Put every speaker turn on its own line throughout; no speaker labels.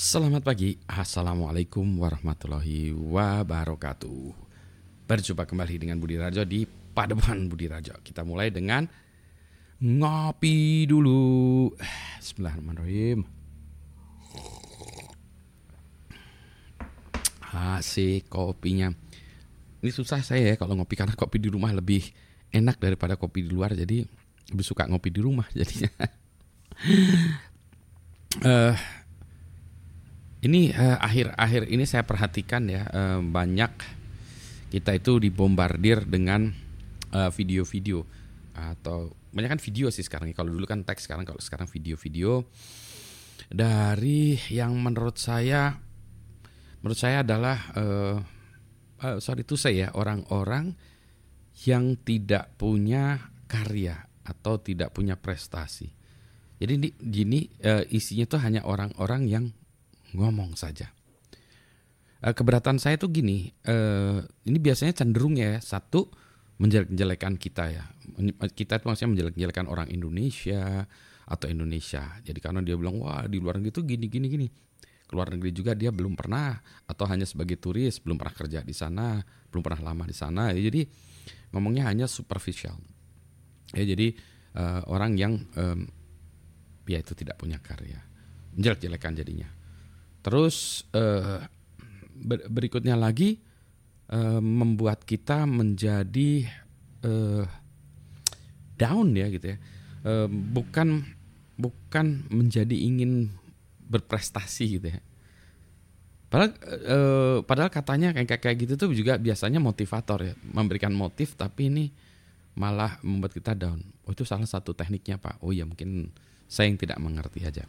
Selamat pagi, Assalamualaikum warahmatullahi wabarakatuh. Berjumpa kembali dengan Budi Rajo di Padepokan Budi Rajo. Kita mulai dengan ngopi dulu. Bismillahirrahmanirrahim. Asik kopinya. Ini susah saya ya kalau ngopi karena kopi di rumah lebih enak daripada kopi di luar Jadi lebih suka ngopi di rumah jadinya. Uh, ini akhir-akhir ini saya perhatikan ya uh, banyak kita itu dibombardir dengan eh, video-video atau banyak kan video sih sekarang. Kalau dulu kan teks sekarang kalau sekarang video-video dari yang menurut saya menurut saya adalah uh, uh, sorry itu saya ya orang-orang yang tidak punya karya atau tidak punya prestasi. Jadi ini gini isinya tuh hanya orang-orang yang ngomong saja. Uh, keberatan saya tuh gini, uh, ini biasanya cenderung ya satu menjelek-jelekan kita ya. Kita itu maksudnya menjelek-jelekan orang Indonesia atau Indonesia. Jadi karena dia bilang wah di luar negeri itu gini gini gini. Keluar negeri juga dia belum pernah atau hanya sebagai turis, belum pernah kerja di sana, belum pernah lama di sana. Ya, jadi ngomongnya hanya superficial. Ya jadi uh, orang yang um, ya itu tidak punya karya. Menjelek-jelekan jadinya. Terus uh, berikutnya lagi uh, membuat kita menjadi uh, down ya gitu ya. Uh, bukan bukan menjadi ingin berprestasi gitu ya. Padahal, uh, padahal katanya kayak kayak gitu tuh juga biasanya motivator ya, memberikan motif tapi ini malah membuat kita down. Oh itu salah satu tekniknya pak. Oh ya mungkin saya yang tidak mengerti aja.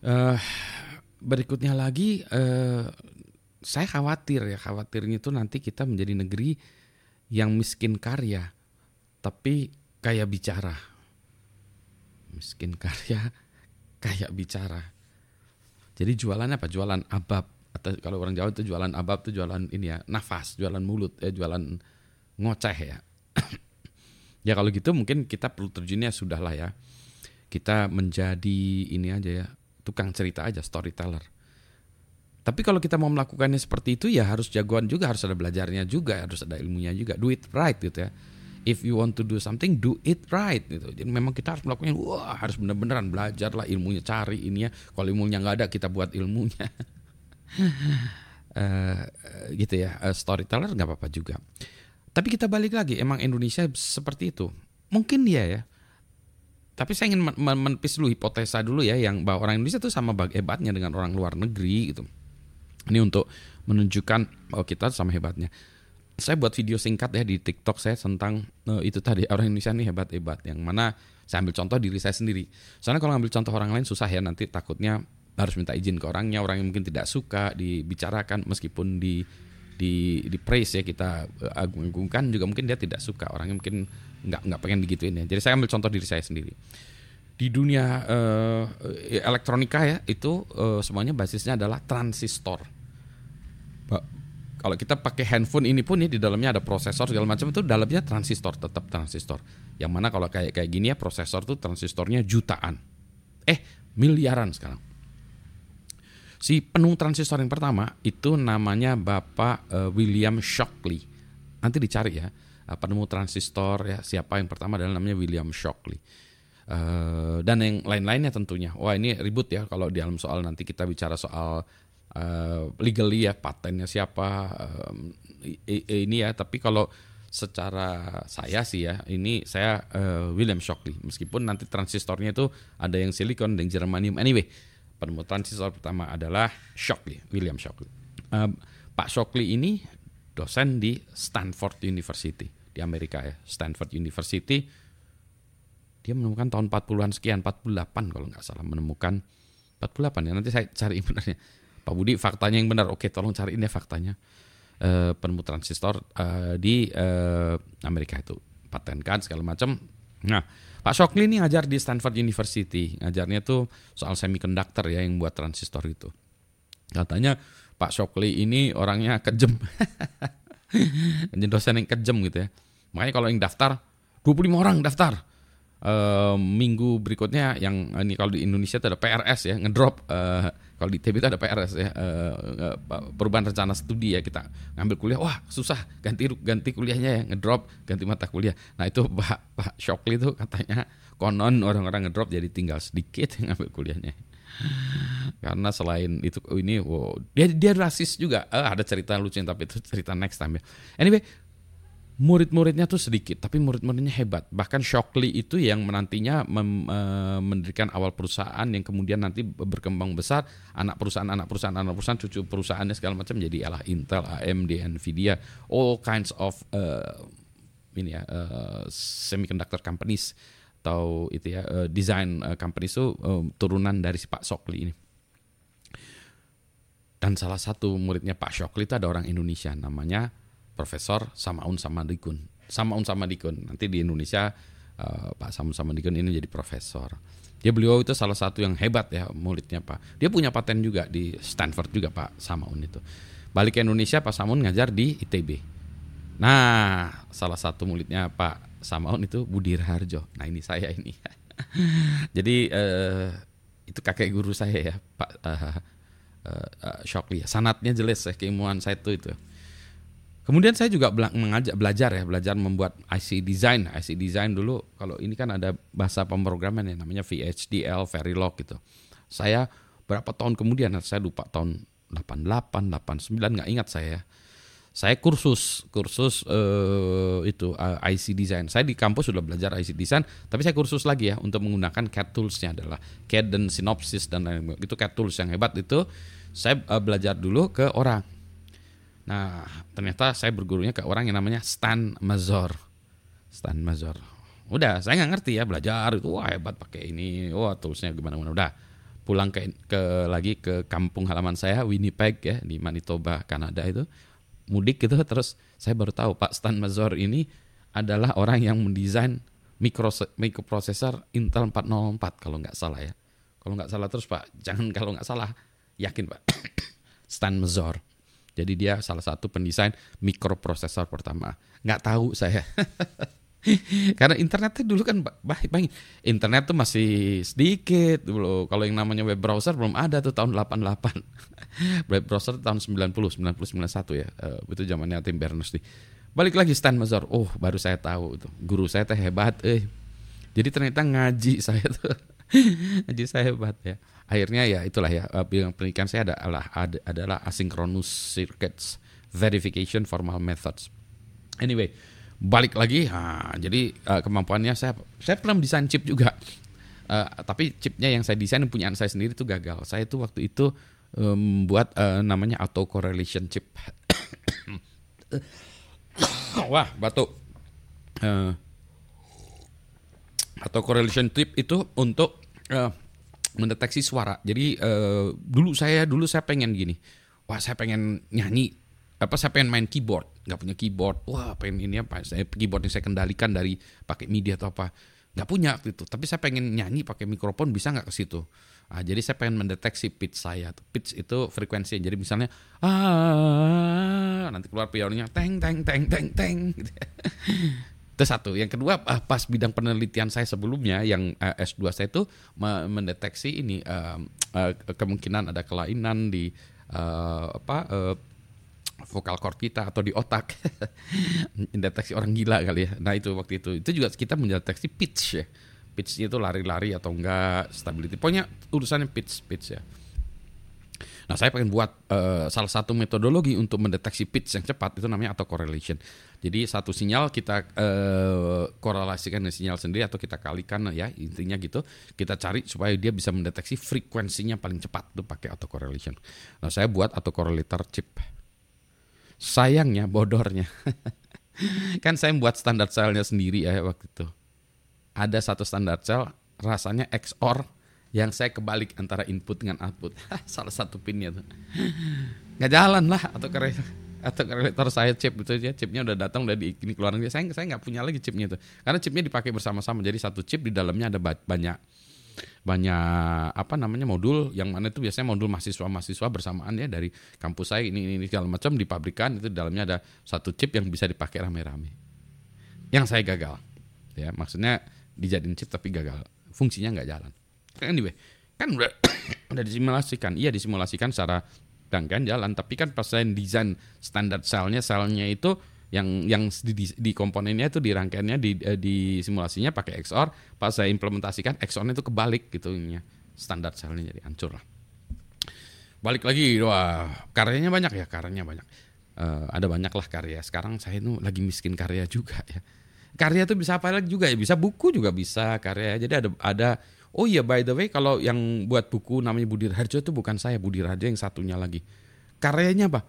Uh, berikutnya lagi eh, saya khawatir ya khawatirnya itu nanti kita menjadi negeri yang miskin karya tapi kaya bicara. Miskin karya kaya bicara. Jadi jualannya apa? Jualan abab. Atau kalau orang Jawa itu jualan abab itu jualan ini ya nafas jualan mulut eh jualan ngoceh ya. Ya kalau gitu mungkin kita perlu terjunnya sudah lah ya. Kita menjadi ini aja ya tukang cerita aja, storyteller. Tapi kalau kita mau melakukannya seperti itu ya harus jagoan juga, harus ada belajarnya juga, harus ada ilmunya juga. Do it right gitu ya. If you want to do something, do it right gitu. Jadi memang kita harus melakukannya, wah harus benar-benaran belajar lah ilmunya, cari ini ya. Kalau ilmunya nggak ada, kita buat ilmunya. uh, gitu ya, uh, storyteller nggak apa-apa juga. Tapi kita balik lagi, emang Indonesia seperti itu. Mungkin dia ya, tapi saya ingin menepis dulu hipotesa dulu ya yang bahwa orang Indonesia itu sama hebatnya dengan orang luar negeri gitu. Ini untuk menunjukkan bahwa kita sama hebatnya. Saya buat video singkat ya di TikTok saya tentang uh, itu tadi orang Indonesia ini hebat-hebat yang mana saya ambil contoh diri saya sendiri. Soalnya kalau ambil contoh orang lain susah ya nanti takutnya harus minta izin ke orangnya, orang yang mungkin tidak suka dibicarakan meskipun di di di praise ya kita eh, agung-agungkan juga mungkin dia tidak suka orang yang mungkin nggak nggak pengen digituin ya. Jadi saya ambil contoh diri saya sendiri. Di dunia uh, elektronika ya itu uh, semuanya basisnya adalah transistor. Ba kalau kita pakai handphone ini pun ya di dalamnya ada prosesor segala macam itu dalamnya transistor tetap transistor. Yang mana kalau kayak kayak gini ya prosesor tuh transistornya jutaan. Eh miliaran sekarang Si penung transistor yang pertama itu namanya Bapak uh, William Shockley. Nanti dicari ya, uh, penemu transistor ya siapa yang pertama adalah namanya William Shockley. Uh, dan yang lain-lainnya tentunya. Wah ini ribut ya kalau di dalam soal nanti kita bicara soal uh, legally ya patennya siapa uh, ini ya. Tapi kalau secara saya sih ya ini saya uh, William Shockley meskipun nanti transistornya itu ada yang silikon dan germanium anyway penemu transistor pertama adalah Shockley, William Shockley. Uh, Pak Shockley ini dosen di Stanford University di Amerika ya, Stanford University. Dia menemukan tahun 40-an sekian, 48 kalau nggak salah menemukan 48 ya. Nanti saya cari benarnya. Pak Budi faktanya yang benar. Oke, tolong cariin ya faktanya. Uh, penemu transistor uh, di uh, Amerika itu patenkan segala macam. Nah, Pak Shockley ini ngajar di Stanford University. Ngajarnya tuh soal semiconductor ya yang buat transistor itu. Katanya Pak Shockley ini orangnya kejem. Dosen yang kejem gitu ya. Makanya kalau yang daftar 25 orang daftar. E, minggu berikutnya yang ini kalau di Indonesia itu ada PRS ya ngedrop e, kalau di ITB itu ada PRS ya uh, perubahan rencana studi ya kita ngambil kuliah. Wah susah ganti ganti kuliahnya ya ngedrop ganti mata kuliah. Nah itu Pak Pak Shokli itu katanya konon orang-orang ngedrop jadi tinggal sedikit yang ngambil kuliahnya. Karena selain itu ini wow, dia dia rasis juga. Uh, ada cerita lucu tapi itu cerita next time ya anyway murid-muridnya tuh sedikit tapi murid-muridnya hebat. Bahkan Shockley itu yang menantinya mem, uh, mendirikan awal perusahaan yang kemudian nanti berkembang besar. Anak perusahaan anak perusahaan anak perusahaan cucu perusahaannya segala macam jadi ala Intel AMD Nvidia. All kinds of uh, ini ya uh, semiconductor companies atau itu ya uh, design uh, company itu uh, turunan dari si Pak Shockley ini. Dan salah satu muridnya Pak Shockley itu ada orang Indonesia namanya Profesor Samaun Samadikun. Samaun Samadikun. Nanti di Indonesia uh, Pak Samaun Samadikun ini jadi profesor. Dia beliau itu salah satu yang hebat ya muridnya Pak. Dia punya paten juga di Stanford juga Pak Samaun itu. Balik ke Indonesia Pak Samaun ngajar di ITB. Nah, salah satu muridnya Pak Samaun itu Budi Harjo. Nah ini saya ini. Jadi uh, itu kakek guru saya ya Pak uh, uh, uh, Shockley. Sanatnya jelas ya keilmuan saya itu itu. Kemudian saya juga mengajak belajar ya, belajar membuat IC design. IC design dulu kalau ini kan ada bahasa pemrograman ya namanya VHDL, Verilog gitu. Saya berapa tahun kemudian saya lupa tahun 88, 89 nggak ingat saya saya kursus kursus uh, itu uh, eh, IC design. Saya di kampus sudah belajar IC design, tapi saya kursus lagi ya untuk menggunakan CAD toolsnya adalah CAD dan Synopsys dan lain itu CAD tools yang hebat itu saya uh, belajar dulu ke orang. Nah ternyata saya bergurunya ke orang yang namanya Stan Mazor. Stan Mazor. Udah saya nggak ngerti ya belajar itu wah hebat pakai ini, wah toolsnya gimana gimana udah pulang ke, ke lagi ke kampung halaman saya Winnipeg ya di Manitoba Kanada itu mudik gitu terus saya baru tahu Pak Stan Mazor ini adalah orang yang mendesain mikro mikroprosesor Intel 404 kalau nggak salah ya. Kalau nggak salah terus Pak, jangan kalau nggak salah yakin Pak. Stan Mazor. Jadi dia salah satu pendesain mikroprosesor pertama. Nggak tahu saya. Karena internet dulu kan baik baik. Internet tuh masih sedikit dulu. Kalau yang namanya web browser belum ada tuh tahun 88. web browser tahun 90, 90 91 ya. Uh, itu zamannya Tim Berners-Lee. Balik lagi Stan Mazur. Oh, baru saya tahu itu. Guru saya teh hebat eh. Jadi ternyata ngaji saya tuh. ngaji saya hebat ya. Akhirnya ya itulah ya bidang pendidikan saya adalah adalah asynchronous circuits verification formal methods. Anyway, balik lagi nah, jadi uh, kemampuannya saya saya pernah desain chip juga uh, tapi chipnya yang saya desain punya saya sendiri itu gagal saya itu waktu itu membuat um, uh, namanya auto correlation chip wah batuk uh, auto correlation chip itu untuk uh, mendeteksi suara. Jadi uh, dulu saya dulu saya pengen gini. Wah saya pengen nyanyi. Apa saya pengen main keyboard. Nggak punya keyboard. Wah pengen ini apa? Saya keyboard yang saya kendalikan dari pakai MIDI atau apa. Nggak punya gitu tapi saya pengen nyanyi pakai mikrofon bisa nggak ke situ? Nah, jadi saya pengen mendeteksi pitch saya. Pitch itu frekuensi. Jadi misalnya ah nanti keluar pianonya teng teng teng teng teng gitu. itu satu. Yang kedua ah, pas bidang penelitian saya sebelumnya yang eh, S2 saya itu mendeteksi ini uh, kemungkinan ada kelainan di uh, apa vokal cord kita atau di otak. Mendeteksi orang gila kali ya. Nah itu waktu itu. Itu juga kita mendeteksi pitch ya. Pitch itu lari-lari atau enggak stability. Pokoknya urusannya pitch pitch ya nah saya pengen buat uh, salah satu metodologi untuk mendeteksi pitch yang cepat itu namanya autocorrelation jadi satu sinyal kita uh, korelasikan dengan sinyal sendiri atau kita kalikan ya intinya gitu kita cari supaya dia bisa mendeteksi frekuensinya paling cepat itu pakai autocorrelation nah saya buat autocorrelator chip Sayangnya bodornya. kan saya membuat standar selnya sendiri ya waktu itu. Ada satu standar sel rasanya XOR yang saya kebalik antara input dengan output. Salah satu pinnya tuh. Nggak jalan lah atau kereta atau korelator saya chip itu ya chipnya udah datang udah di ini keluaran saya saya nggak punya lagi chipnya itu karena chipnya dipakai bersama-sama jadi satu chip di dalamnya ada banyak banyak apa namanya modul yang mana itu biasanya modul mahasiswa-mahasiswa bersamaan ya dari kampus saya ini ini, segala macam di pabrikan itu di dalamnya ada satu chip yang bisa dipakai rame-rame. Yang saya gagal. Ya, maksudnya dijadiin chip tapi gagal. Fungsinya nggak jalan. Anyway, kan udah Udah disimulasikan. Iya disimulasikan secara rangkaian jalan, tapi kan pas saya desain standar selnya, selnya itu yang yang di, di, di komponennya itu di rangkaiannya di, eh, di simulasinya pakai XOR, pas saya implementasikan XOR-nya itu kebalik gitu ininya. Standar selnya jadi hancur lah. Balik lagi, wah karyanya banyak ya, karyanya banyak. Uh, ada banyak lah karya. Sekarang saya itu lagi miskin karya juga ya. Karya itu bisa apa lagi juga ya? Bisa buku juga bisa karya. Jadi ada ada Oh iya by the way kalau yang buat buku namanya Budi Harjo itu bukan saya Budi Harjo yang satunya lagi. Karyanya apa?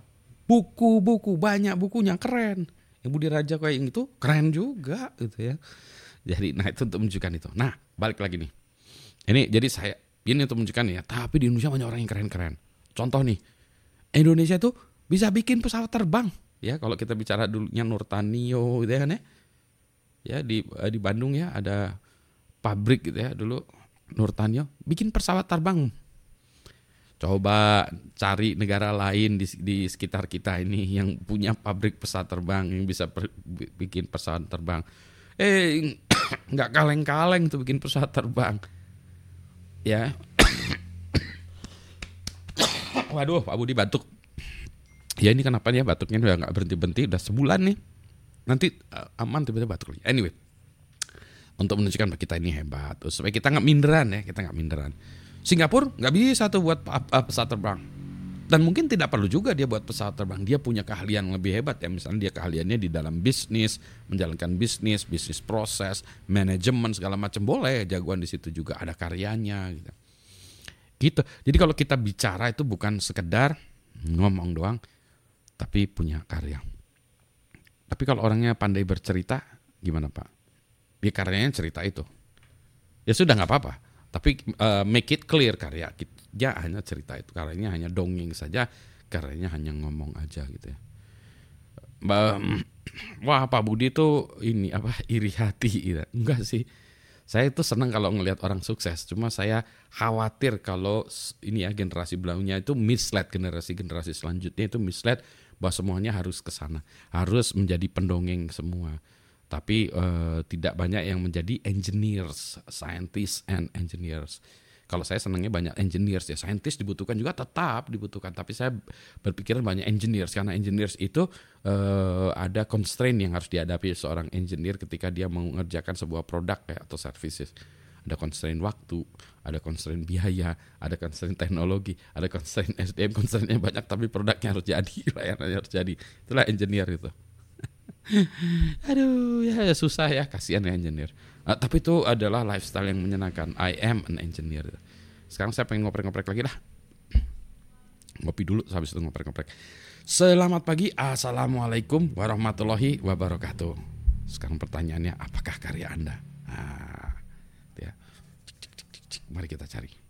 Buku-buku banyak bukunya keren. Yang Budi Raja kayak yang itu keren juga gitu ya. Jadi nah itu untuk menunjukkan itu. Nah balik lagi nih. Ini jadi saya ini untuk menunjukkan ya. Tapi di Indonesia banyak orang yang keren-keren. Contoh nih Indonesia tuh bisa bikin pesawat terbang ya kalau kita bicara dulunya Nurtanio gitu ya kan ya. Ya di di Bandung ya ada pabrik gitu ya dulu Nurtanio bikin pesawat terbang. Coba cari negara lain di, di sekitar kita ini yang punya pabrik pesawat terbang yang bisa per, bikin pesawat terbang. Eh nggak kaleng-kaleng tuh bikin pesawat terbang. Ya. Waduh, Pak Budi batuk. Ya ini kenapa ya batuknya udah nggak berhenti berhenti udah sebulan nih. Nanti uh, aman tiba-tiba batuk lagi. Anyway, untuk menunjukkan bahwa kita ini hebat. Supaya kita nggak minderan ya kita nggak minderan. Singapura nggak bisa tuh buat pesawat terbang. Dan mungkin tidak perlu juga dia buat pesawat terbang. Dia punya keahlian yang lebih hebat ya. Misalnya dia keahliannya di dalam bisnis menjalankan bisnis bisnis proses manajemen segala macam. Boleh jagoan di situ juga. Ada karyanya gitu. Gitu. Jadi kalau kita bicara itu bukan sekedar ngomong doang tapi punya karya. Tapi kalau orangnya pandai bercerita gimana pak ya karyanya cerita itu. Ya sudah nggak apa-apa. Tapi uh, make it clear karya ya hanya cerita itu. Karyanya hanya dongeng saja karyanya hanya ngomong aja gitu ya. Wah Pak Budi itu ini apa iri hati gitu. enggak sih. Saya itu senang kalau ngelihat orang sukses. Cuma saya khawatir kalau ini ya generasi belakangnya itu mislead. Generasi generasi selanjutnya itu mislead bahwa semuanya harus ke sana. Harus menjadi pendongeng semua tapi uh, tidak banyak yang menjadi engineers, scientists and engineers. Kalau saya senangnya banyak engineers ya, scientist dibutuhkan juga tetap dibutuhkan, tapi saya berpikiran banyak engineers karena engineers itu uh, ada constraint yang harus dihadapi seorang engineer ketika dia mengerjakan sebuah produk ya, atau services. Ada constraint waktu, ada constraint biaya, ada constraint teknologi, ada constraint SDM, constraintnya banyak tapi produknya harus jadi, layanannya harus jadi. Itulah engineer itu. Aduh, ya, ya susah ya, kasihan ya engineer. Uh, tapi itu adalah lifestyle yang menyenangkan. I am an engineer. Sekarang saya pengen ngoprek-ngoprek lagi lah. Ngopi dulu, habis itu ngoprek-ngoprek. Selamat pagi, assalamualaikum warahmatullahi wabarakatuh. Sekarang pertanyaannya, apakah karya anda? Nah, ya. Mari kita cari.